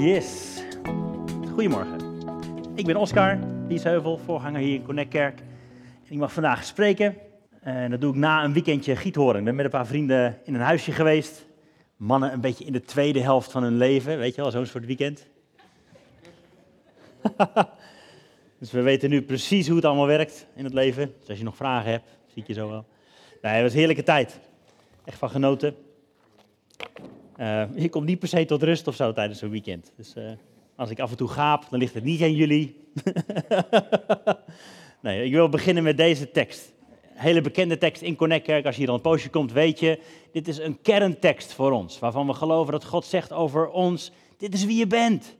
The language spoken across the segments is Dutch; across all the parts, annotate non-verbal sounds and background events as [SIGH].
Yes. Goedemorgen. Ik ben Oscar Liesheuvel, voorganger hier in Connect Kerk. En ik mag vandaag spreken. En dat doe ik na een weekendje giethoren. Ik ben met een paar vrienden in een huisje geweest. Mannen een beetje in de tweede helft van hun leven, weet je wel, zo'n soort weekend. [LAUGHS] dus we weten nu precies hoe het allemaal werkt in het leven. Dus als je nog vragen hebt, zie ik je zo wel. Nee, het was een heerlijke tijd. Echt van genoten. Je komt niet per se tot rust of zo tijdens zo'n weekend. Dus uh, als ik af en toe gaap, dan ligt het niet aan jullie. [LAUGHS] nee, ik wil beginnen met deze tekst. Een hele bekende tekst in Connect. Als je hier al een poosje komt, weet je, dit is een kerntekst voor ons. Waarvan we geloven dat God zegt over ons, dit is wie je bent.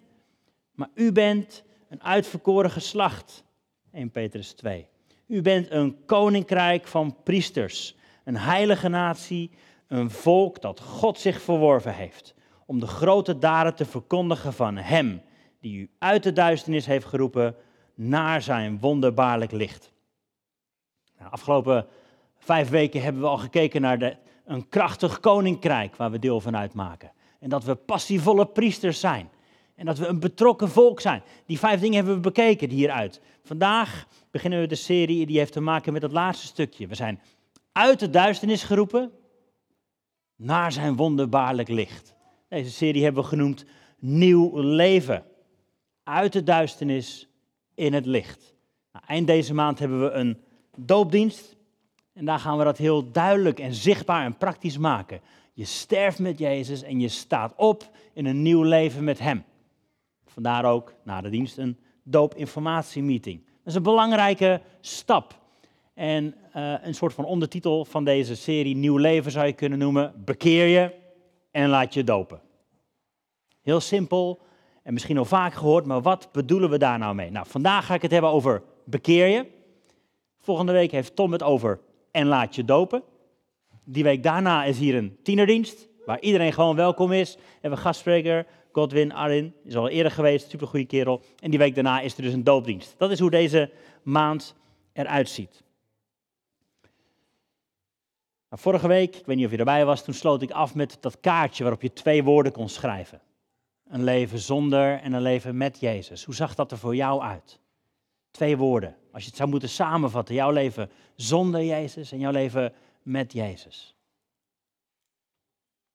Maar u bent een uitverkoren geslacht. 1 Petrus 2. U bent een koninkrijk van priesters. Een heilige natie, een volk dat God zich verworven heeft. Om de grote daden te verkondigen van Hem, die u uit de duisternis heeft geroepen naar zijn wonderbaarlijk licht. Nou, afgelopen vijf weken hebben we al gekeken naar de, een krachtig koninkrijk waar we deel van uitmaken. En dat we passievolle priesters zijn. En dat we een betrokken volk zijn. Die vijf dingen hebben we bekeken hieruit. Vandaag beginnen we de serie die heeft te maken met het laatste stukje. We zijn uit de duisternis geroepen naar zijn wonderbaarlijk licht. Deze serie hebben we genoemd Nieuw Leven. Uit de duisternis in het licht. Nou, eind deze maand hebben we een doopdienst. En daar gaan we dat heel duidelijk en zichtbaar en praktisch maken. Je sterft met Jezus en je staat op in een nieuw leven met Hem. Vandaar ook na de dienst een doopinformatiemeeting. Dat is een belangrijke stap. En uh, een soort van ondertitel van deze serie, Nieuw Leven zou je kunnen noemen, bekeer je en laat je dopen. Heel simpel en misschien al vaak gehoord, maar wat bedoelen we daar nou mee? Nou, vandaag ga ik het hebben over bekeer je. Volgende week heeft Tom het over en laat je dopen. Die week daarna is hier een tienerdienst, waar iedereen gewoon welkom is. We hebben gastspreker, Godwin Arin, is al eerder geweest, supergoeie kerel. En die week daarna is er dus een doopdienst. Dat is hoe deze maand eruit ziet. Nou, vorige week, ik weet niet of je erbij was, toen sloot ik af met dat kaartje waarop je twee woorden kon schrijven. Een leven zonder en een leven met Jezus. Hoe zag dat er voor jou uit? Twee woorden. Als je het zou moeten samenvatten, jouw leven zonder Jezus en jouw leven met Jezus.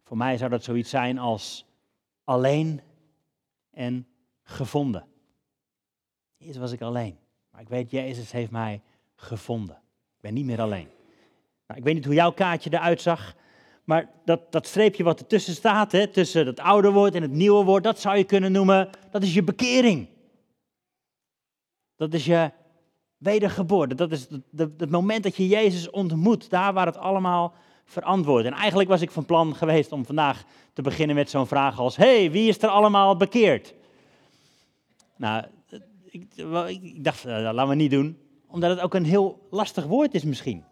Voor mij zou dat zoiets zijn als alleen en gevonden. Eerst was ik alleen, maar ik weet, Jezus heeft mij gevonden. Ik ben niet meer alleen. Nou, ik weet niet hoe jouw kaartje eruit zag, maar dat, dat streepje wat ertussen staat, hè, tussen het oude woord en het nieuwe woord, dat zou je kunnen noemen, dat is je bekering. Dat is je wedergeboorte. Dat is het moment dat je Jezus ontmoet, daar waar het allemaal verantwoord. En eigenlijk was ik van plan geweest om vandaag te beginnen met zo'n vraag als: hey, wie is er allemaal bekeerd? Nou, ik, ik dacht, uh, dat laten we niet doen, omdat het ook een heel lastig woord is misschien.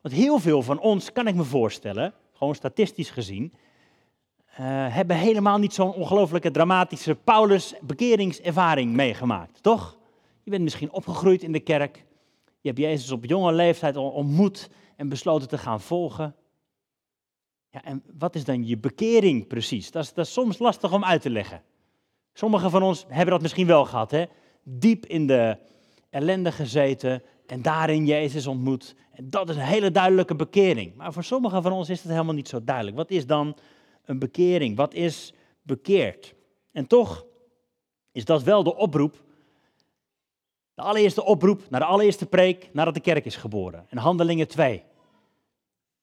Want heel veel van ons, kan ik me voorstellen, gewoon statistisch gezien, uh, hebben helemaal niet zo'n ongelooflijke dramatische Paulus-bekeringservaring meegemaakt, toch? Je bent misschien opgegroeid in de kerk, je hebt Jezus op jonge leeftijd al ontmoet en besloten te gaan volgen. Ja, en wat is dan je bekering precies? Dat is, dat soms lastig om uit te leggen. Sommigen van ons hebben dat misschien wel gehad, hè? diep in de ellende gezeten en daarin Jezus ontmoet. Dat is een hele duidelijke bekering. Maar voor sommigen van ons is het helemaal niet zo duidelijk. Wat is dan een bekering? Wat is bekeerd? En toch is dat wel de oproep, de allereerste oproep naar de allereerste preek nadat de kerk is geboren. En Handelingen 2.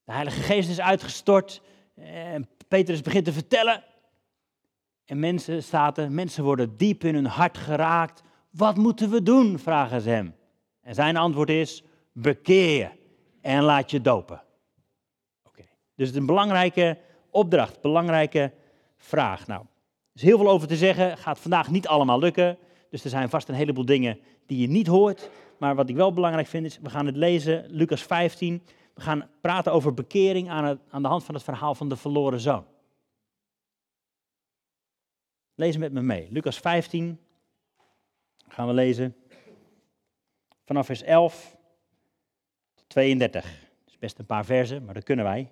De Heilige Geest is uitgestort en Petrus begint te vertellen. En mensen staat mensen worden diep in hun hart geraakt. Wat moeten we doen? vragen ze hem. En zijn antwoord is: bekeer en laat je dopen. Oké, dus het is een belangrijke opdracht, belangrijke vraag. Nou, er is heel veel over te zeggen, gaat vandaag niet allemaal lukken. Dus er zijn vast een heleboel dingen die je niet hoort. Maar wat ik wel belangrijk vind is, we gaan het lezen, Lucas 15. We gaan praten over bekering aan, het, aan de hand van het verhaal van de verloren zoon. Lees met me mee. Lucas 15 gaan we lezen vanaf vers 11 tot 32. Dat is best een paar versen, maar dat kunnen wij.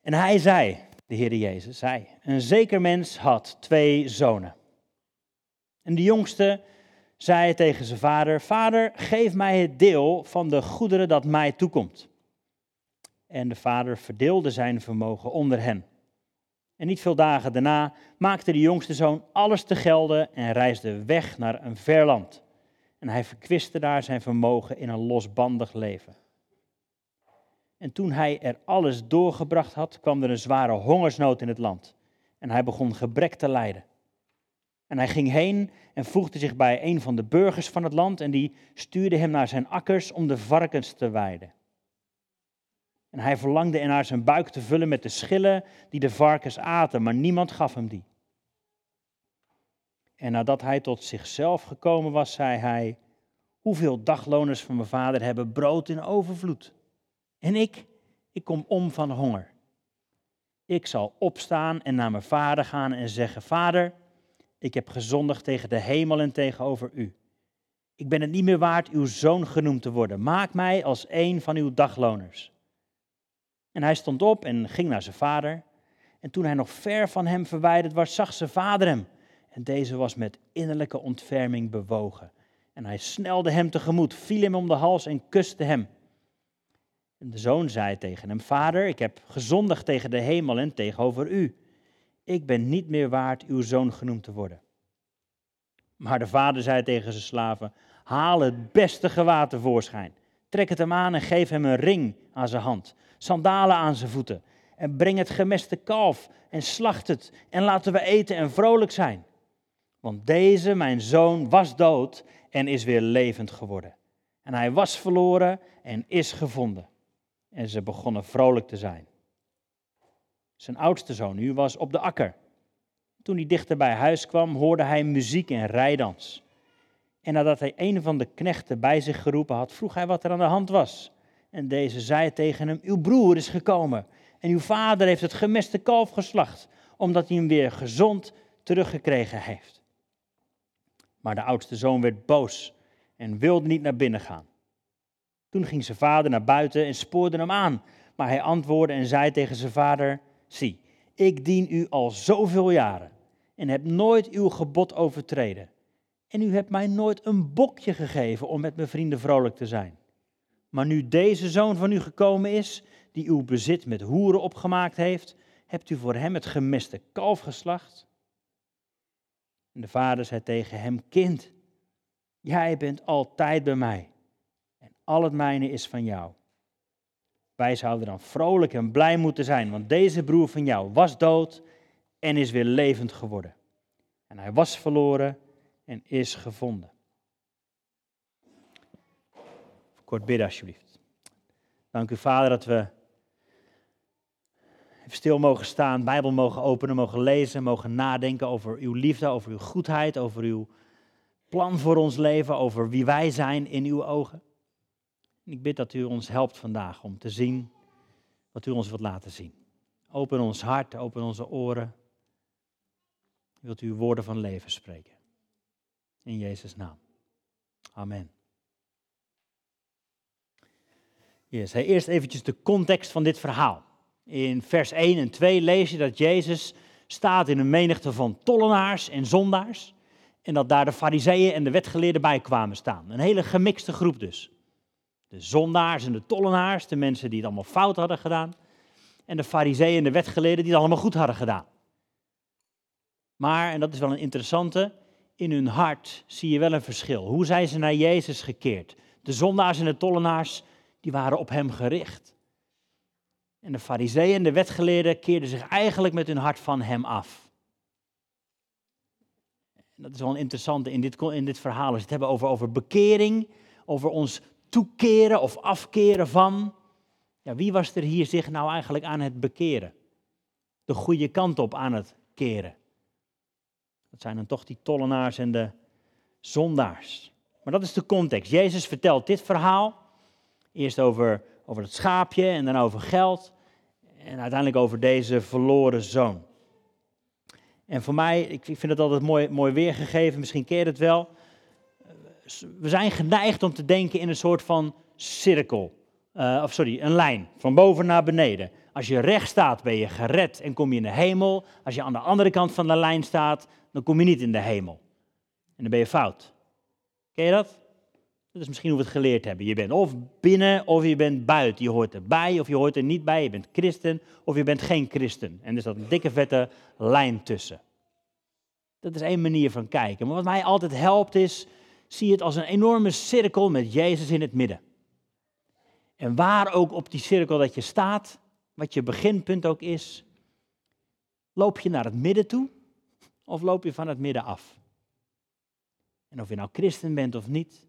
En hij zei, de Heer Jezus, zei: Een zeker mens had twee zonen. En de jongste zei tegen zijn vader: Vader, geef mij het deel van de goederen dat mij toekomt. En de vader verdeelde zijn vermogen onder hen. En niet veel dagen daarna maakte de jongste zoon alles te gelden en reisde weg naar een ver land. En hij verkwiste daar zijn vermogen in een losbandig leven. En toen hij er alles doorgebracht had, kwam er een zware hongersnood in het land. En hij begon gebrek te lijden. En hij ging heen en voegde zich bij een van de burgers van het land en die stuurde hem naar zijn akkers om de varkens te weiden. En hij verlangde ernaar zijn buik te vullen met de schillen die de varkens aten, maar niemand gaf hem die. En nadat hij tot zichzelf gekomen was, zei hij: Hoeveel dagloners van mijn vader hebben brood in overvloed? En ik, ik kom om van honger. Ik zal opstaan en naar mijn vader gaan en zeggen: Vader, ik heb gezondigd tegen de hemel en tegenover u. Ik ben het niet meer waard uw zoon genoemd te worden. Maak mij als een van uw dagloners. En hij stond op en ging naar zijn vader. En toen hij nog ver van hem verwijderd was, zag zijn vader hem. En deze was met innerlijke ontferming bewogen. En hij snelde hem tegemoet, viel hem om de hals en kuste hem. En de zoon zei tegen hem: Vader, ik heb gezondigd tegen de hemel en tegenover u. Ik ben niet meer waard uw zoon genoemd te worden. Maar de vader zei tegen zijn slaven: Haal het beste gewaad tevoorschijn. Trek het hem aan en geef hem een ring aan zijn hand, sandalen aan zijn voeten. En breng het gemeste kalf en slacht het. En laten we eten en vrolijk zijn. Want deze, mijn zoon, was dood en is weer levend geworden. En hij was verloren en is gevonden. En ze begonnen vrolijk te zijn. Zijn oudste zoon nu was op de akker. Toen hij dichter bij huis kwam, hoorde hij muziek en rijdans. En nadat hij een van de knechten bij zich geroepen had, vroeg hij wat er aan de hand was. En deze zei tegen hem: Uw broer is gekomen. En uw vader heeft het gemeste kalf geslacht, omdat hij hem weer gezond teruggekregen heeft. Maar de oudste zoon werd boos en wilde niet naar binnen gaan. Toen ging zijn vader naar buiten en spoorde hem aan. Maar hij antwoordde en zei tegen zijn vader: Zie, ik dien u al zoveel jaren en heb nooit uw gebod overtreden. En u hebt mij nooit een bokje gegeven om met mijn vrienden vrolijk te zijn. Maar nu deze zoon van u gekomen is, die uw bezit met hoeren opgemaakt heeft, hebt u voor hem het gemeste kalf geslacht? En de vader zei tegen hem: Kind, jij bent altijd bij mij en al het mijne is van jou. Wij zouden dan vrolijk en blij moeten zijn, want deze broer van jou was dood en is weer levend geworden. En hij was verloren en is gevonden. Kort bidden alsjeblieft. Dank u Vader dat we stil mogen staan, Bijbel mogen openen, mogen lezen, mogen nadenken over uw liefde, over uw goedheid, over uw plan voor ons leven, over wie wij zijn in uw ogen. Ik bid dat u ons helpt vandaag om te zien wat u ons wilt laten zien. Open ons hart, open onze oren. Wilt u woorden van leven spreken. In Jezus' naam. Amen. Yes, eerst eventjes de context van dit verhaal. In vers 1 en 2 lees je dat Jezus staat in een menigte van tollenaars en zondaars. En dat daar de fariseeën en de wetgeleerden bij kwamen staan. Een hele gemixte groep dus. De zondaars en de tollenaars, de mensen die het allemaal fout hadden gedaan. En de fariseeën en de wetgeleerden die het allemaal goed hadden gedaan. Maar, en dat is wel een interessante, in hun hart zie je wel een verschil. Hoe zijn ze naar Jezus gekeerd? De zondaars en de tollenaars, die waren op hem gericht. En de fariseeën en de wetgeleerden keerden zich eigenlijk met hun hart van hem af. dat is wel een in dit, in dit verhaal. Als we het hebben over, over bekering, over ons toekeren of afkeren van. Ja, wie was er hier zich nou eigenlijk aan het bekeren? De goede kant op aan het keren. Dat zijn dan toch die tollenaars en de zondaars. Maar dat is de context. Jezus vertelt dit verhaal. Eerst over, over het schaapje en dan over geld. En uiteindelijk over deze verloren zoon. En voor mij, ik vind het altijd mooi, mooi weergegeven, misschien je het wel we zijn geneigd om te denken in een soort van cirkel. Uh, of sorry, een lijn, van boven naar beneden. Als je recht staat, ben je gered en kom je in de hemel. Als je aan de andere kant van de lijn staat, dan kom je niet in de hemel. En dan ben je fout. Ken je dat? Dat is misschien hoe we het geleerd hebben. Je bent of binnen of je bent buiten. Je hoort erbij of je hoort er niet bij. Je bent christen of je bent geen christen. En er staat een dikke vette lijn tussen. Dat is één manier van kijken. Maar wat mij altijd helpt is, zie het als een enorme cirkel met Jezus in het midden. En waar ook op die cirkel dat je staat, wat je beginpunt ook is, loop je naar het midden toe of loop je van het midden af? En of je nou christen bent of niet,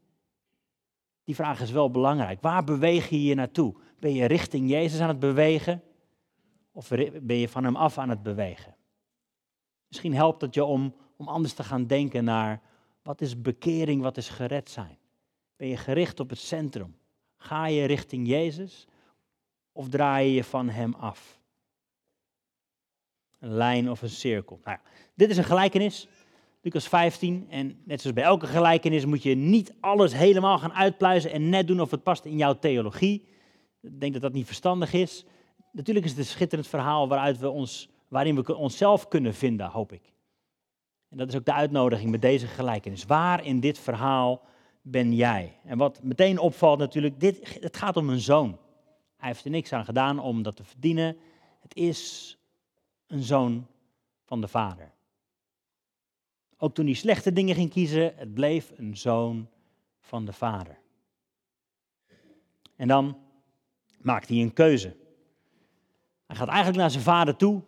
die vraag is wel belangrijk. Waar beweeg je je naartoe? Ben je richting Jezus aan het bewegen? Of ben je van hem af aan het bewegen? Misschien helpt het je om, om anders te gaan denken naar wat is bekering, wat is gered zijn? Ben je gericht op het centrum? Ga je richting Jezus of draai je je van Hem af? Een lijn of een cirkel. Nou ja, dit is een gelijkenis. Lucas 15. En net zoals bij elke gelijkenis moet je niet alles helemaal gaan uitpluizen en net doen of het past in jouw theologie. Ik denk dat dat niet verstandig is. Natuurlijk is het een schitterend verhaal waaruit we ons, waarin we onszelf kunnen vinden, hoop ik. En dat is ook de uitnodiging met deze gelijkenis. Waar in dit verhaal ben jij? En wat meteen opvalt natuurlijk, dit, het gaat om een zoon. Hij heeft er niks aan gedaan om dat te verdienen. Het is een zoon van de vader. Ook toen hij slechte dingen ging kiezen, het bleef een zoon van de vader. En dan maakt hij een keuze. Hij gaat eigenlijk naar zijn vader toe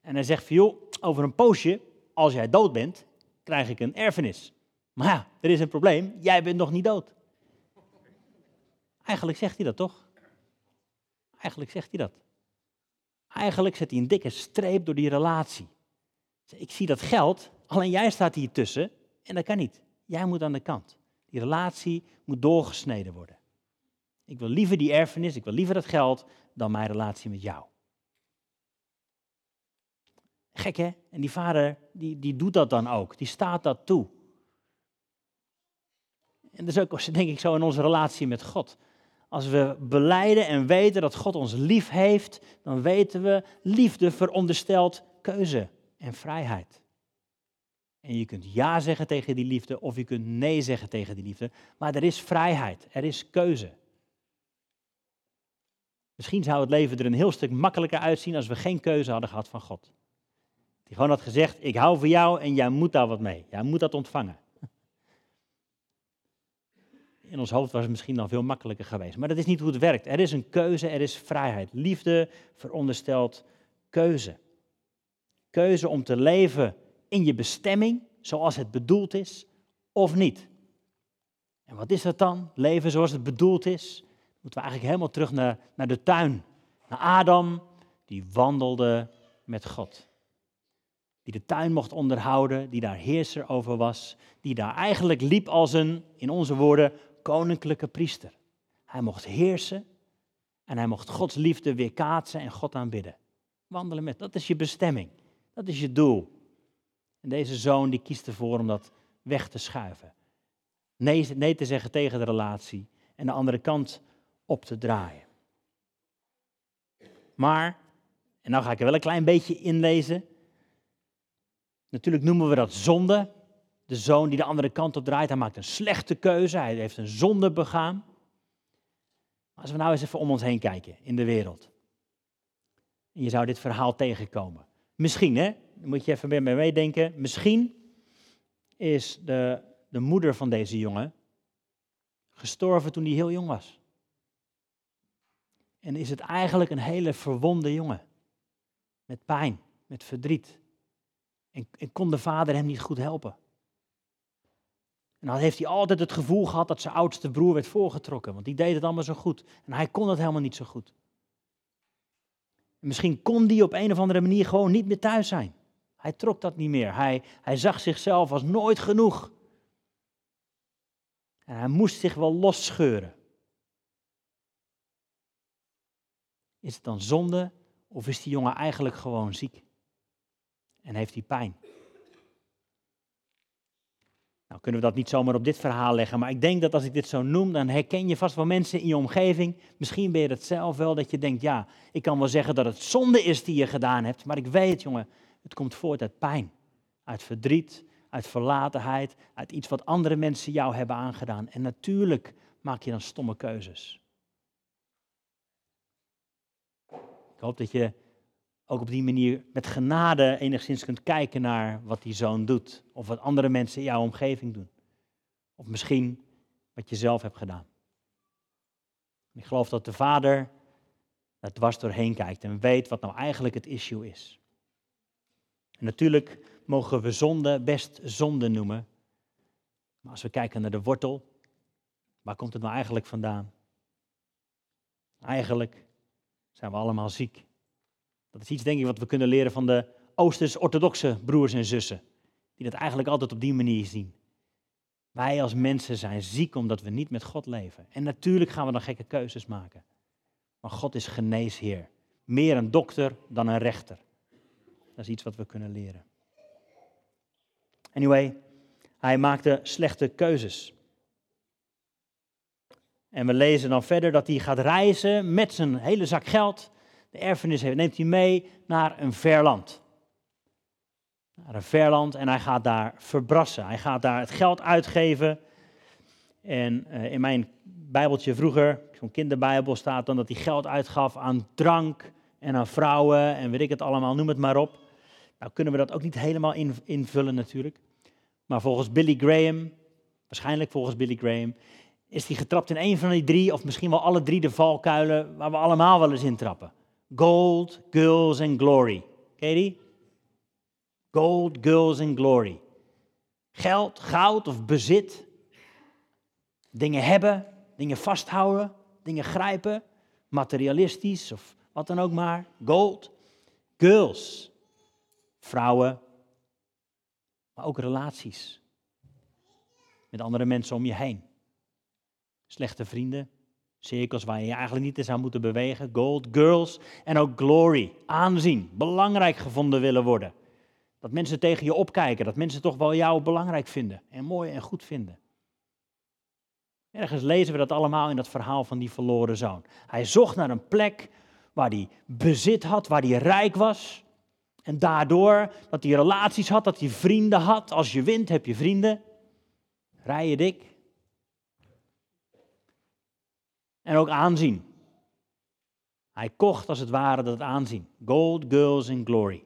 en hij zegt van joh, over een poosje, als jij dood bent, krijg ik een erfenis. Maar ja, er is een probleem, jij bent nog niet dood. Eigenlijk zegt hij dat toch? Eigenlijk zegt hij dat. Eigenlijk zet hij een dikke streep door die relatie. Ik zie dat geld, alleen jij staat hier tussen en dat kan niet. Jij moet aan de kant. Die relatie moet doorgesneden worden. Ik wil liever die erfenis, ik wil liever dat geld dan mijn relatie met jou. Gek hè? En die vader, die, die doet dat dan ook. Die staat dat toe. En dat is ook, denk ik, zo in onze relatie met God. Als we beleiden en weten dat God ons lief heeft, dan weten we, liefde veronderstelt keuze en vrijheid. En je kunt ja zeggen tegen die liefde of je kunt nee zeggen tegen die liefde. Maar er is vrijheid, er is keuze. Misschien zou het leven er een heel stuk makkelijker uitzien als we geen keuze hadden gehad van God. Die gewoon had gezegd, ik hou van jou en jij moet daar wat mee. Jij moet dat ontvangen. In ons hoofd was het misschien dan veel makkelijker geweest. Maar dat is niet hoe het werkt. Er is een keuze, er is vrijheid. Liefde veronderstelt keuze. Keuze om te leven in je bestemming, zoals het bedoeld is, of niet. En wat is dat dan? Leven zoals het bedoeld is? Moeten we eigenlijk helemaal terug naar, naar de tuin. Naar Adam, die wandelde met God die de tuin mocht onderhouden, die daar heerser over was, die daar eigenlijk liep als een, in onze woorden, koninklijke priester. Hij mocht heersen en hij mocht Gods liefde weerkaatsen en God aanbidden. Wandelen met, dat is je bestemming, dat is je doel. En deze zoon die kiest ervoor om dat weg te schuiven. Nee, nee te zeggen tegen de relatie en de andere kant op te draaien. Maar, en nou ga ik er wel een klein beetje inlezen, Natuurlijk noemen we dat zonde. De zoon die de andere kant op draait, hij maakt een slechte keuze, hij heeft een zonde begaan. Als we nou eens even om ons heen kijken in de wereld. En je zou dit verhaal tegenkomen. Misschien, hè? Dan moet je even met me meedenken. Misschien is de, de moeder van deze jongen gestorven toen hij heel jong was. En is het eigenlijk een hele verwonde jongen. Met pijn, met verdriet. En, kon de vader hem niet goed helpen. En dan heeft hij altijd het gevoel gehad dat zijn oudste broer werd voorgetrokken, want die deed het allemaal zo goed. En hij kon het helemaal niet zo goed. En misschien kon die op een of andere manier gewoon niet meer thuis zijn. Hij trok dat niet meer. Hij, hij zag zichzelf als nooit genoeg. En hij moest zich wel losscheuren. Is het dan zonde of is die jongen eigenlijk gewoon ziek? en heeft hij pijn. Nou kunnen we dat niet zomaar op dit verhaal leggen, maar ik denk dat als ik dit zo noem, dan herken je vast wel mensen in je omgeving. Misschien ben je het zelf wel, dat je denkt, ja, ik kan wel zeggen dat het zonde is die je gedaan hebt, maar ik weet, jongen, het komt voort uit pijn, uit verdriet, uit verlatenheid, uit iets wat andere mensen jou hebben aangedaan. En natuurlijk maak je dan stomme keuzes. Ik hoop dat je ook op die manier met genade enigszins kunt kijken naar wat die zoon doet. Of wat andere mensen in jouw omgeving doen. Of misschien wat je zelf hebt gedaan. Ik geloof dat de vader daar dwars doorheen kijkt en weet wat nou eigenlijk het issue is. Natuurlijk mogen we zonde best zonde noemen. Maar als we kijken naar de wortel, waar komt het nou eigenlijk vandaan? Eigenlijk zijn we allemaal ziek. Dat is iets, denk ik, wat we kunnen leren van de Oosters-orthodoxe broers en zussen. Die dat eigenlijk altijd op die manier zien. Wij als mensen zijn ziek omdat we niet met God leven. En natuurlijk gaan we dan gekke keuzes maken. Maar God is geneesheer. Meer een dokter dan een rechter. Dat is iets wat we kunnen leren. Anyway, hij maakte slechte keuzes. En we lezen dan verder dat hij gaat reizen met zijn hele zak geld. De erfenis neemt hij mee naar een ver land. Naar een ver land en hij gaat daar verbrassen. Hij gaat daar het geld uitgeven. En uh, in mijn bijbeltje vroeger, zo'n kinderbijbel, staat dan dat hij geld uitgaf aan drank en aan vrouwen en weet ik het allemaal, noem het maar op. Nou kunnen we dat ook niet helemaal invullen natuurlijk. Maar volgens Billy Graham, waarschijnlijk volgens Billy Graham, is hij getrapt in een van die drie, of misschien wel alle drie de valkuilen waar we allemaal wel eens in trappen. Gold, girls en glory. Ken je die? Gold, girls en glory. Geld, goud of bezit. Dingen hebben, dingen vasthouden, dingen grijpen. Materialistisch of wat dan ook maar. Gold. Girls. Vrouwen. Maar ook relaties. Met andere mensen om je heen. Slechte vrienden, cirkels waar je je eigenlijk niet in zou moeten bewegen. Gold, girls en ook glory, aanzien, belangrijk gevonden willen worden. Dat mensen tegen je opkijken, dat mensen toch wel jou belangrijk vinden en mooi en goed vinden. Ergens lezen we dat allemaal in dat verhaal van die verloren zoon. Hij zocht naar een plek waar hij bezit had, waar hij rijk was. En daardoor dat hij relaties had, dat hij vrienden had. Als je wint, heb je vrienden. Rij je dik. En ook aanzien. Hij kocht als het ware dat aanzien. Gold, girls en glory.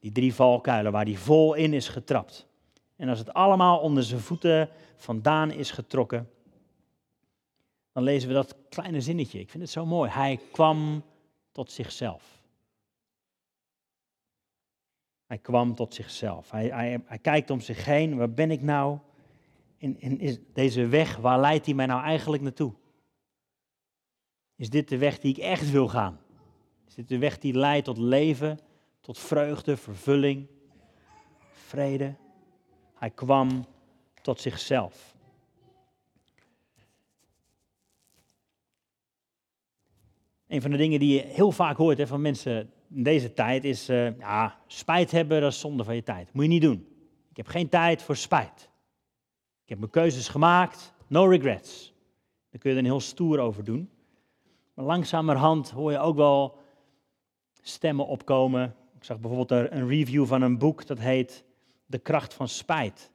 Die drie valkuilen waar hij vol in is getrapt. En als het allemaal onder zijn voeten vandaan is getrokken, dan lezen we dat kleine zinnetje. Ik vind het zo mooi. Hij kwam tot zichzelf. Hij kwam tot zichzelf. Hij, hij, hij kijkt om zich heen. Waar ben ik nou? In, is deze weg, waar leidt hij mij nou eigenlijk naartoe? Is dit de weg die ik echt wil gaan? Is dit de weg die leidt tot leven, tot vreugde, vervulling, vrede? Hij kwam tot zichzelf. Een van de dingen die je heel vaak hoort hè, van mensen in deze tijd is, uh, ja, spijt hebben, dat is zonde van je tijd. Moet je niet doen. Ik heb geen tijd voor spijt. Ik heb mijn keuzes gemaakt, no regrets. Daar kun je er een heel stoer over doen. Maar langzamerhand hoor je ook wel stemmen opkomen. Ik zag bijvoorbeeld een review van een boek dat heet De kracht van spijt.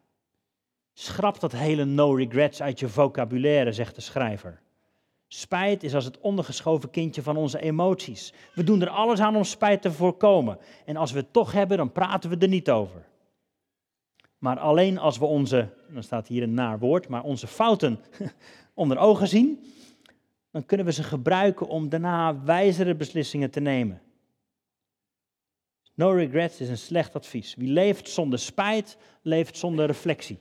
Schrap dat hele no regrets uit je vocabulaire, zegt de schrijver. Spijt is als het ondergeschoven kindje van onze emoties. We doen er alles aan om spijt te voorkomen. En als we het toch hebben, dan praten we er niet over. Maar alleen als we onze, dan staat hier een naar woord, maar onze fouten [LAUGHS] onder ogen zien, dan kunnen we ze gebruiken om daarna wijzere beslissingen te nemen. No regrets is een slecht advies. Wie leeft zonder spijt, leeft zonder reflectie.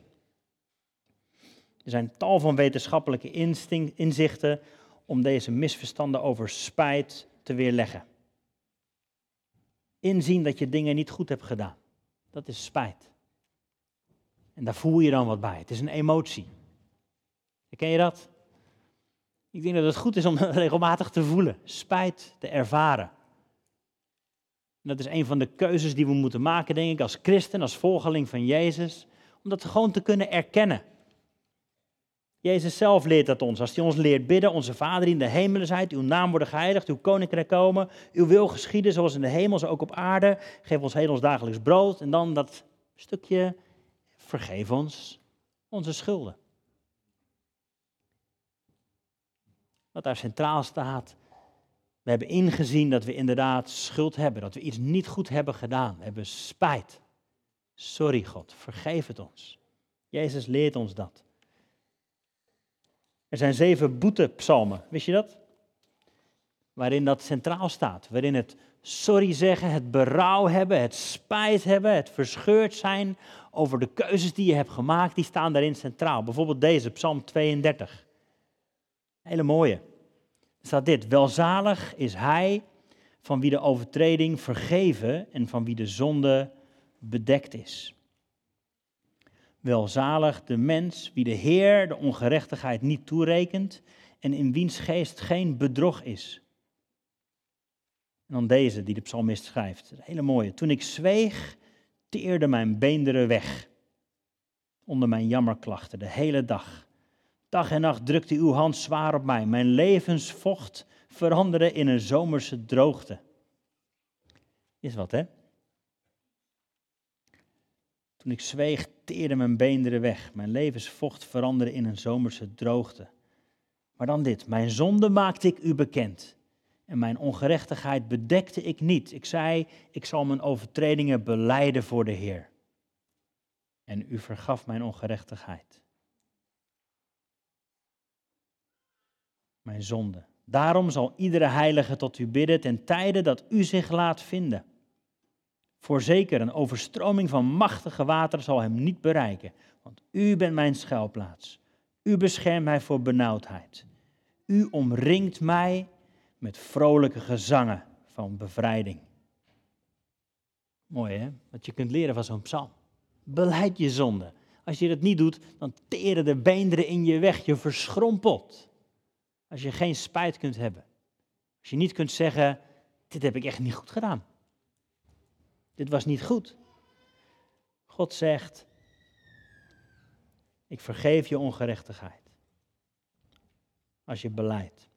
Er zijn tal van wetenschappelijke inzichten om deze misverstanden over spijt te weerleggen. Inzien dat je dingen niet goed hebt gedaan. Dat is spijt. En daar voel je dan wat bij. Het is een emotie. Ken je dat? Ik denk dat het goed is om [LAUGHS] regelmatig te voelen, spijt te ervaren. dat is een van de keuzes die we moeten maken, denk ik, als christen, als volgeling van Jezus. om dat gewoon te kunnen erkennen. Jezus zelf leert dat ons. Als hij ons leert bidden, onze Vader in de hemelen zijt, uw naam worden geheiligd, uw koninkrijk komen, uw wil geschieden zoals in de hemel, zo ook op aarde. Geef ons heel ons dagelijks brood. En dan dat stukje, vergeef ons onze schulden. Wat daar centraal staat, we hebben ingezien dat we inderdaad schuld hebben, dat we iets niet goed hebben gedaan. We hebben spijt. Sorry God, vergeef het ons. Jezus leert ons dat. Er zijn zeven boetepsalmen, wist je dat? Waarin dat centraal staat. Waarin het sorry zeggen, het berouw hebben, het spijt hebben, het verscheurd zijn over de keuzes die je hebt gemaakt, die staan daarin centraal. Bijvoorbeeld deze, Psalm 32. Hele mooie. Er staat dit: Welzalig is hij van wie de overtreding vergeven en van wie de zonde bedekt is. Welzalig de mens wie de Heer de ongerechtigheid niet toerekent en in wiens geest geen bedrog is. En dan deze die de psalmist schrijft. Hele mooie. Toen ik zweeg, teerde mijn beenderen weg onder mijn jammerklachten de hele dag. Dag en nacht drukte uw hand zwaar op mij. Mijn levensvocht veranderde in een zomerse droogte. Is wat, hè? Toen ik zweeg, teerde mijn beenderen weg. Mijn levensvocht veranderde in een zomerse droogte. Maar dan dit: Mijn zonde maakte ik u bekend. En mijn ongerechtigheid bedekte ik niet. Ik zei: Ik zal mijn overtredingen beleiden voor de Heer. En u vergaf mijn ongerechtigheid. Mijn zonde. Daarom zal iedere heilige tot u bidden ten tijde dat u zich laat vinden. Voorzeker, een overstroming van machtige water zal hem niet bereiken, want u bent mijn schuilplaats. U beschermt mij voor benauwdheid. U omringt mij met vrolijke gezangen van bevrijding. Mooi hè, wat je kunt leren van zo'n psalm. Beleid je zonde. Als je dat niet doet, dan teren de beenderen in je weg, je verschrompelt. Als je geen spijt kunt hebben. Als je niet kunt zeggen, dit heb ik echt niet goed gedaan. Dit was niet goed. God zegt, ik vergeef je ongerechtigheid. Als je beleidt.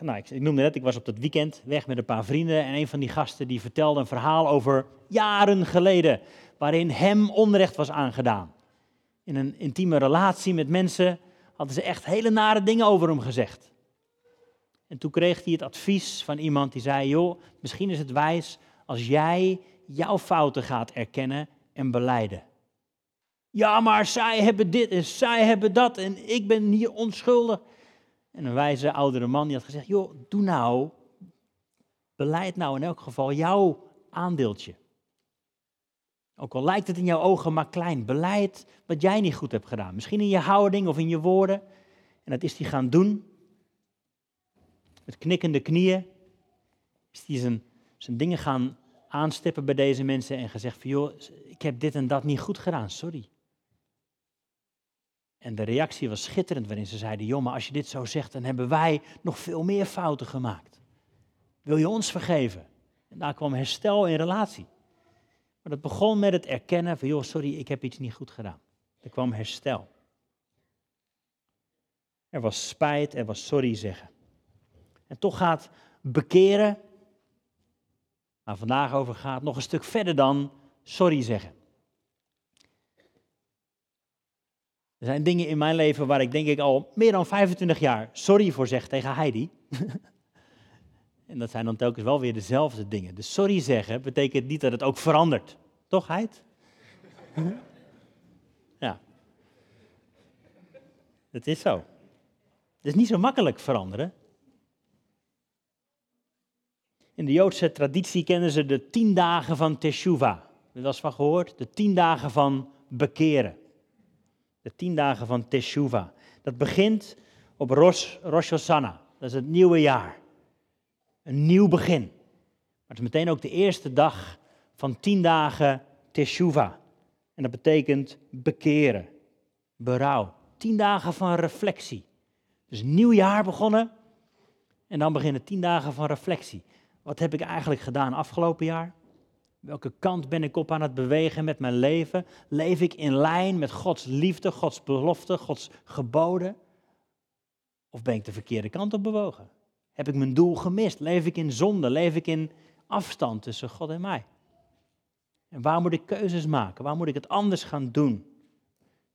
Nou, ik, noemde net, ik was op dat weekend weg met een paar vrienden en een van die gasten die vertelde een verhaal over jaren geleden, waarin hem onrecht was aangedaan. In een intieme relatie met mensen hadden ze echt hele nare dingen over hem gezegd. En toen kreeg hij het advies van iemand die zei: Joh, misschien is het wijs als jij jouw fouten gaat erkennen en beleiden. Ja, maar zij hebben dit en zij hebben dat en ik ben hier onschuldig. En een wijze oudere man die had gezegd: Joh, doe nou, beleid nou in elk geval jouw aandeeltje. Ook al lijkt het in jouw ogen maar klein, beleid wat jij niet goed hebt gedaan. Misschien in je houding of in je woorden. En dat is hij gaan doen met knikkende knieën, is hij zijn, zijn dingen gaan aanstippen bij deze mensen en gezegd van joh, ik heb dit en dat niet goed gedaan, sorry. En de reactie was schitterend, waarin ze zeiden, joh, maar als je dit zo zegt, dan hebben wij nog veel meer fouten gemaakt. Wil je ons vergeven? En daar kwam herstel in relatie. Maar dat begon met het erkennen van, joh, sorry, ik heb iets niet goed gedaan. Er kwam herstel. Er was spijt, er was sorry zeggen. En toch gaat bekeren, waar vandaag over gaat, nog een stuk verder dan sorry zeggen. Er zijn dingen in mijn leven waar ik denk ik al meer dan 25 jaar sorry voor zeg tegen Heidi. [LAUGHS] en dat zijn dan telkens wel weer dezelfde dingen. Dus sorry zeggen betekent niet dat het ook verandert. Toch, Heid? [LAUGHS] ja. Het is zo. Het is niet zo makkelijk veranderen. In de Joodse traditie kennen ze de tien dagen van Teshuvah. Heb je wel eens van gehoord? De tien dagen van bekeren. De tien dagen van Teshuvah. Dat begint op Rosh, Rosh Hashanah. Dat is het nieuwe jaar. Een nieuw begin. Maar het is meteen ook de eerste dag van tien dagen Teshuvah. En dat betekent bekeren, berouw. Tien dagen van reflectie. Dus nieuw jaar begonnen. En dan beginnen tien dagen van reflectie. Wat heb ik eigenlijk gedaan afgelopen jaar? Welke kant ben ik op aan het bewegen met mijn leven? Leef ik in lijn met Gods liefde, Gods belofte, Gods geboden? Of ben ik de verkeerde kant op bewogen? Heb ik mijn doel gemist? Leef ik in zonde? Leef ik in afstand tussen God en mij? En waar moet ik keuzes maken? Waar moet ik het anders gaan doen?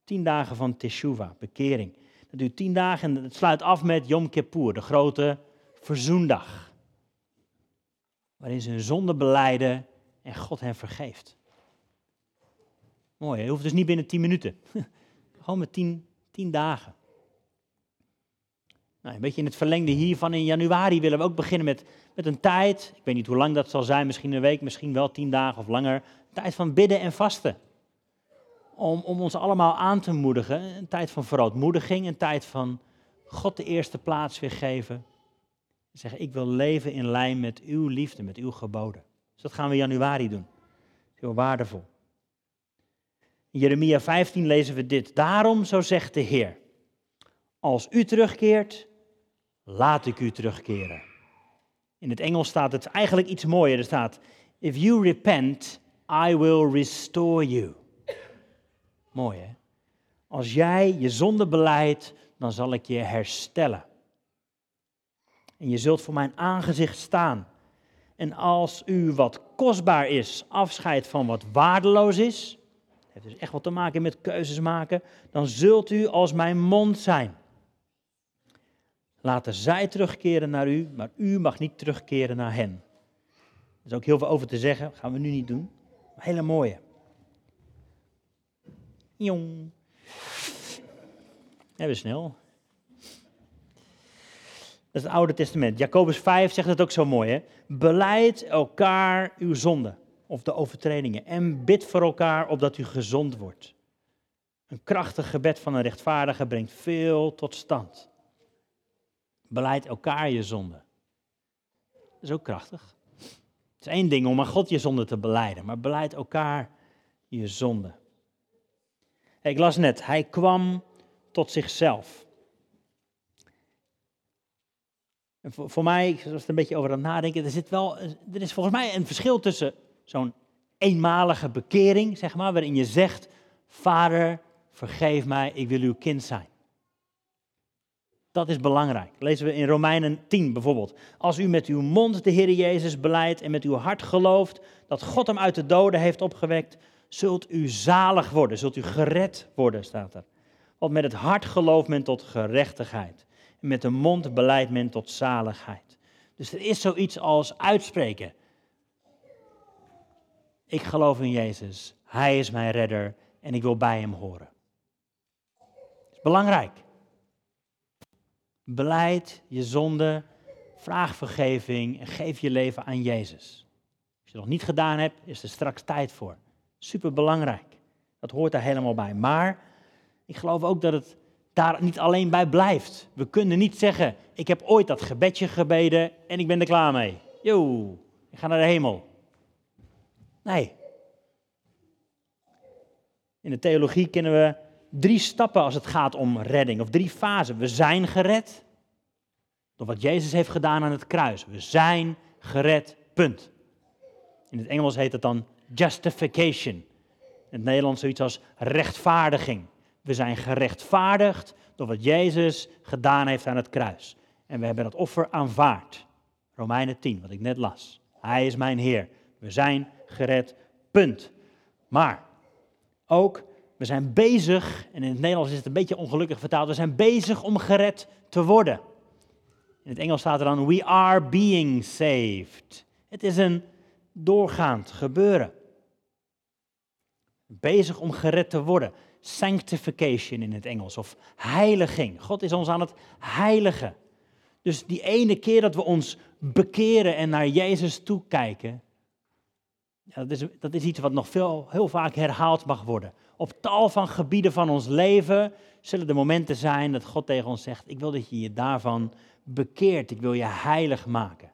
Tien dagen van Teshuvah, bekering. Dat duurt tien dagen en het sluit af met Yom Kippur, de grote verzoendag. Waarin ze hun zonde beleiden en God hen vergeeft. Mooi, je hoeft dus niet binnen tien minuten. [LAUGHS] Gewoon met tien, tien dagen. Nou, een beetje in het verlengde hiervan in januari willen we ook beginnen met, met een tijd. Ik weet niet hoe lang dat zal zijn, misschien een week, misschien wel tien dagen of langer. Een tijd van bidden en vasten. Om, om ons allemaal aan te moedigen. Een tijd van verootmoediging, een tijd van God de eerste plaats weer geven. Zeggen, ik wil leven in lijn met uw liefde, met uw geboden. Dus dat gaan we in januari doen. Heel waardevol. In Jeremia 15 lezen we dit. Daarom, zo zegt de Heer, als u terugkeert, laat ik u terugkeren. In het Engels staat het eigenlijk iets mooier. Er staat, if you repent, I will restore you. Mooi hè? Als jij je zonde beleidt, dan zal ik je herstellen. En je zult voor mijn aangezicht staan. En als u wat kostbaar is, afscheidt van wat waardeloos is, heeft dus echt wat te maken met keuzes maken, dan zult u als mijn mond zijn. Laten zij terugkeren naar u, maar u mag niet terugkeren naar hen. Er is ook heel veel over te zeggen, dat gaan we nu niet doen. Maar hele mooie. Jong. Even snel. Dat is het Oude Testament. Jacobus 5 zegt het ook zo mooi. Hè? Beleid elkaar uw zonde of de overtredingen en bid voor elkaar opdat u gezond wordt. Een krachtig gebed van een rechtvaardige brengt veel tot stand. Beleid elkaar je zonde. Dat is ook krachtig. Het is één ding om aan God je zonde te beleiden, maar beleid elkaar je zonde. Ik las net, hij kwam tot zichzelf. En voor, mij, ik was er een beetje over aan het nadenken, er, zit wel, er is volgens mij een verschil tussen zo'n eenmalige bekering, zeg maar, waarin je zegt, Vader, vergeef mij, ik wil uw kind zijn. Dat is belangrijk. Lezen we in Romeinen 10 bijvoorbeeld. Als u met uw mond de Heer Jezus beleidt en met uw hart gelooft dat God hem uit de doden heeft opgewekt, zult u zalig worden, zult u gered worden, staat er. Want met het hart gelooft men tot gerechtigheid. Met de mond beleidt men tot zaligheid. Dus er is zoiets als uitspreken. Ik geloof in Jezus. Hij is mijn redder en ik wil bij hem horen. Dat is belangrijk. Beleid je zonde, vraag vergeving en geef je leven aan Jezus. Als je het nog niet gedaan hebt, is er straks tijd voor. Super belangrijk. Dat hoort daar helemaal bij. Maar ik geloof ook dat het daar niet alleen bij blijft. We kunnen niet zeggen: Ik heb ooit dat gebedje gebeden en ik ben er klaar mee. Yo, ik ga naar de hemel. Nee. In de theologie kennen we drie stappen als het gaat om redding, of drie fasen. We zijn gered door wat Jezus heeft gedaan aan het kruis. We zijn gered, punt. In het Engels heet het dan justification. In het Nederlands zoiets als rechtvaardiging. We zijn gerechtvaardigd door wat Jezus gedaan heeft aan het kruis. En we hebben dat offer aanvaard. Romeinen 10, wat ik net las. Hij is mijn Heer. We zijn gered, punt. Maar ook, we zijn bezig, en in het Nederlands is het een beetje ongelukkig vertaald, we zijn bezig om gered te worden. In het Engels staat er dan, we are being saved. Het is een doorgaand gebeuren. Bezig om gered te worden. Sanctification in het Engels, of heiliging. God is ons aan het heiligen. Dus die ene keer dat we ons bekeren en naar Jezus toekijken, ja, dat, is, dat is iets wat nog veel, heel vaak herhaald mag worden. Op tal van gebieden van ons leven zullen er momenten zijn dat God tegen ons zegt: Ik wil dat je je daarvan bekeert. Ik wil je heilig maken.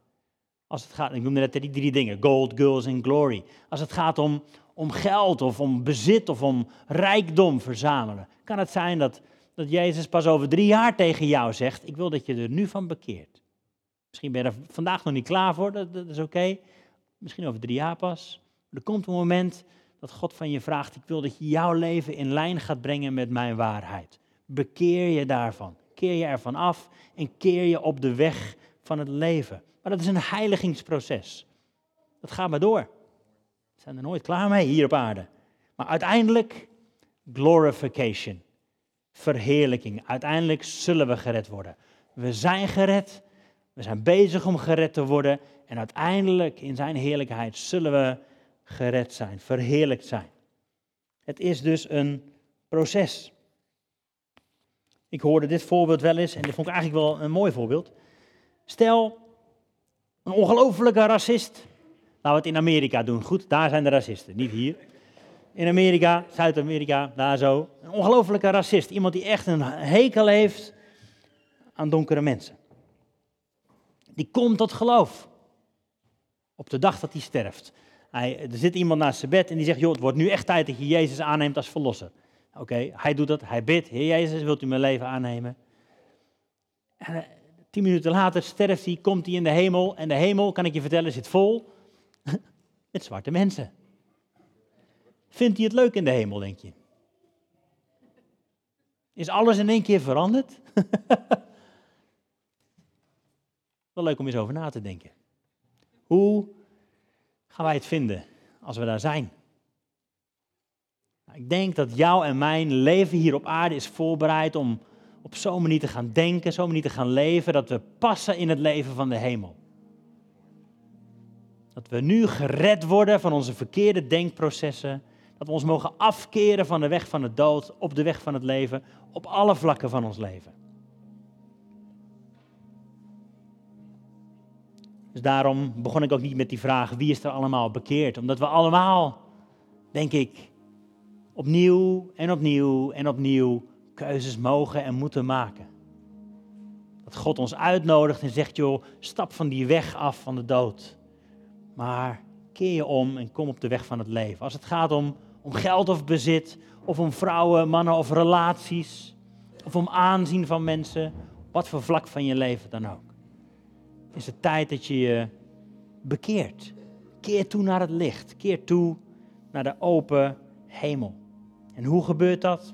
Als het gaat, ik noemde net die drie dingen: gold, girls en glory. Als het gaat om, om geld of om bezit of om rijkdom verzamelen, kan het zijn dat, dat Jezus pas over drie jaar tegen jou zegt: Ik wil dat je er nu van bekeert. Misschien ben je er vandaag nog niet klaar voor, dat, dat is oké. Misschien over drie jaar pas. Er komt een moment dat God van je vraagt, ik wil dat je jouw leven in lijn gaat brengen met mijn waarheid. Bekeer je daarvan. Keer je ervan af en keer je op de weg van het leven. Maar dat is een heiligingsproces. Dat gaat maar door. Zijn er nooit klaar mee hier op aarde. Maar uiteindelijk, glorification. Verheerlijking. Uiteindelijk zullen we gered worden. We zijn gered. We zijn bezig om gered te worden. En uiteindelijk in zijn heerlijkheid zullen we gered zijn, verheerlijkt zijn. Het is dus een proces. Ik hoorde dit voorbeeld wel eens en dit vond ik eigenlijk wel een mooi voorbeeld. Stel, een ongelofelijke racist. Laten we het in Amerika doen. Goed, daar zijn de racisten, niet hier. In Amerika, Zuid-Amerika, daar zo. Een ongelofelijke racist. Iemand die echt een hekel heeft aan donkere mensen. Die komt tot geloof. Op de dag dat hij sterft. Hij, er zit iemand naast zijn bed en die zegt, joh, het wordt nu echt tijd dat je Jezus aanneemt als verlosser. Oké, hij doet dat, hij bidt, Heer Jezus, wilt u mijn leven aannemen? En uh, tien minuten later sterft hij, komt hij in de hemel en de hemel, kan ik je vertellen, zit vol met zwarte mensen. Vindt hij het leuk in de hemel, denk je? Is alles in één keer veranderd? [LAUGHS] Wel leuk om eens over na te denken. Hoe gaan wij het vinden als we daar zijn? Nou, ik denk dat jouw en mijn leven hier op aarde is voorbereid om op zo'n manier te gaan denken, zo'n manier te gaan leven, dat we passen in het leven van de hemel. Dat we nu gered worden van onze verkeerde denkprocessen, dat we ons mogen afkeren van de weg van de dood op de weg van het leven, op alle vlakken van ons leven. Dus daarom begon ik ook niet met die vraag wie is er allemaal bekeerd. Omdat we allemaal, denk ik, opnieuw en opnieuw en opnieuw keuzes mogen en moeten maken. Dat God ons uitnodigt en zegt, joh, stap van die weg af van de dood. Maar keer je om en kom op de weg van het leven. Als het gaat om, om geld of bezit, of om vrouwen, mannen of relaties, of om aanzien van mensen, wat voor vlak van je leven dan ook is het tijd dat je je bekeert. Keer toe naar het licht. Keer toe naar de open hemel. En hoe gebeurt dat?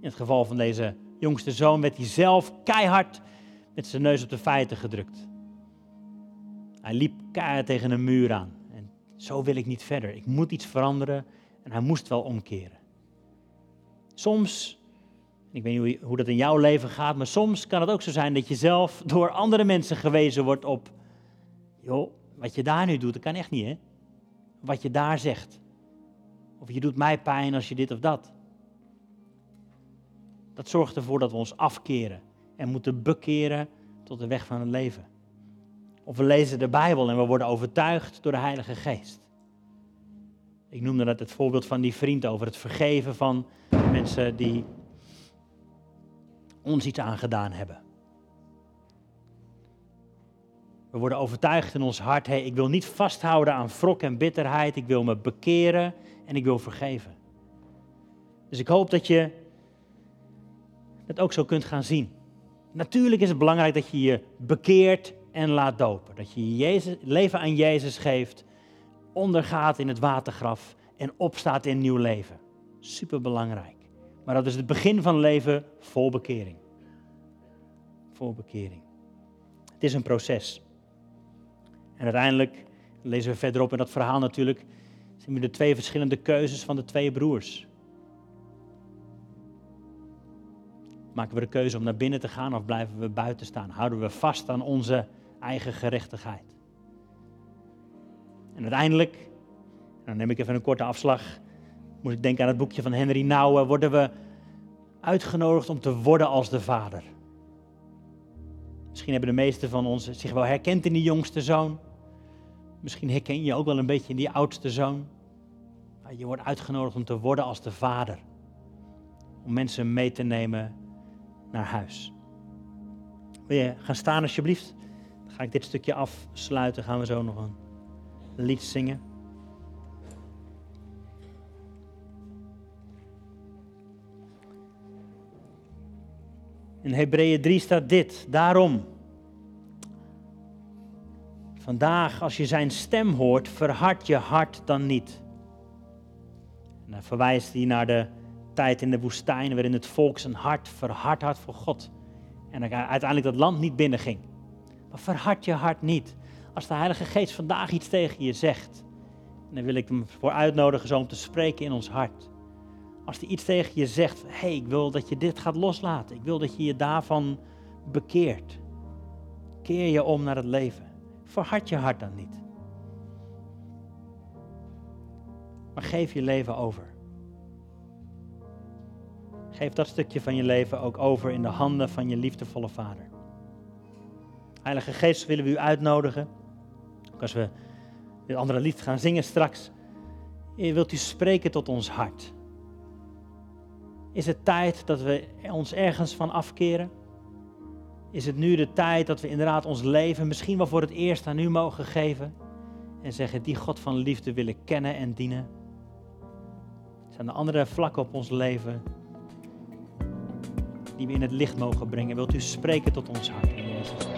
In het geval van deze jongste zoon werd hij zelf keihard met zijn neus op de feiten gedrukt. Hij liep keihard tegen een muur aan. En zo wil ik niet verder. Ik moet iets veranderen. En hij moest wel omkeren. Soms ik weet niet hoe, dat in jouw leven gaat, maar soms kan het ook zo zijn dat je zelf door andere mensen gewezen wordt op, joh, wat je daar nu doet, dat kan echt niet, hè? Wat je daar zegt. Of je doet mij pijn als je dit of dat. Dat zorgt ervoor dat we ons afkeren en moeten bekeren tot de weg van het leven. Of we lezen de Bijbel en we worden overtuigd door de Heilige Geest. Ik noemde net het voorbeeld van die vriend over het vergeven van mensen die ons iets aangedaan hebben. We worden overtuigd in ons hart, hey, ik wil niet vasthouden aan wrok en bitterheid, ik wil me bekeren en ik wil vergeven. Dus ik hoop dat je het ook zo kunt gaan zien. Natuurlijk is het belangrijk dat je je bekeert en laat dopen. Dat je je leven aan Jezus geeft, ondergaat in het watergraf en opstaat in nieuw leven. Super belangrijk. Maar dat is het begin van leven vol bekering. Vol bekering. Het is een proces. En uiteindelijk lezen we verderop in dat verhaal natuurlijk, zien we de twee verschillende keuzes van de twee broers. Maken we de keuze om naar binnen te gaan of blijven we buiten staan? Houden we vast aan onze eigen gerechtigheid? En uiteindelijk, dan neem ik even een korte afslag, moet ik denken aan het boekje van Henry Nouwen, worden we uitgenodigd om te worden als de Vader. Misschien hebben de meesten van ons zich wel herkend in die jongste zoon. Misschien herken je ook wel een beetje in die oudste zoon. Je wordt uitgenodigd om te worden als de Vader. Om mensen mee te nemen naar huis. Wil je gaan staan alsjeblieft? Ga ik dit stukje afsluiten. Gaan we zo nog een lied zingen. In Hebreeën 3 staat dit. Daarom, Vandaag, als je zijn stem hoort, verhard je hart dan niet. En dan verwijst hij naar de tijd in de woestijn, waarin het volk zijn hart verhard had voor God. En uiteindelijk dat land niet binnenging. Maar verhard je hart niet. Als de Heilige Geest vandaag iets tegen je zegt, dan wil ik hem voor uitnodigen zo om te spreken in ons hart. Als hij iets tegen je zegt, hé, hey, ik wil dat je dit gaat loslaten. Ik wil dat je je daarvan bekeert. Keer je om naar het leven. Verhard je hart dan niet. Maar geef je leven over. Geef dat stukje van je leven ook over in de handen van je liefdevolle Vader. Heilige Geest willen we u uitnodigen. Ook als we dit andere lied gaan zingen straks. Wilt u spreken tot ons hart? Is het tijd dat we ons ergens van afkeren? Is het nu de tijd dat we inderdaad ons leven misschien wel voor het eerst aan u mogen geven? En zeggen, die God van liefde willen kennen en dienen? Zijn er andere vlakken op ons leven die we in het licht mogen brengen? Wilt u spreken tot ons hart, Jezus?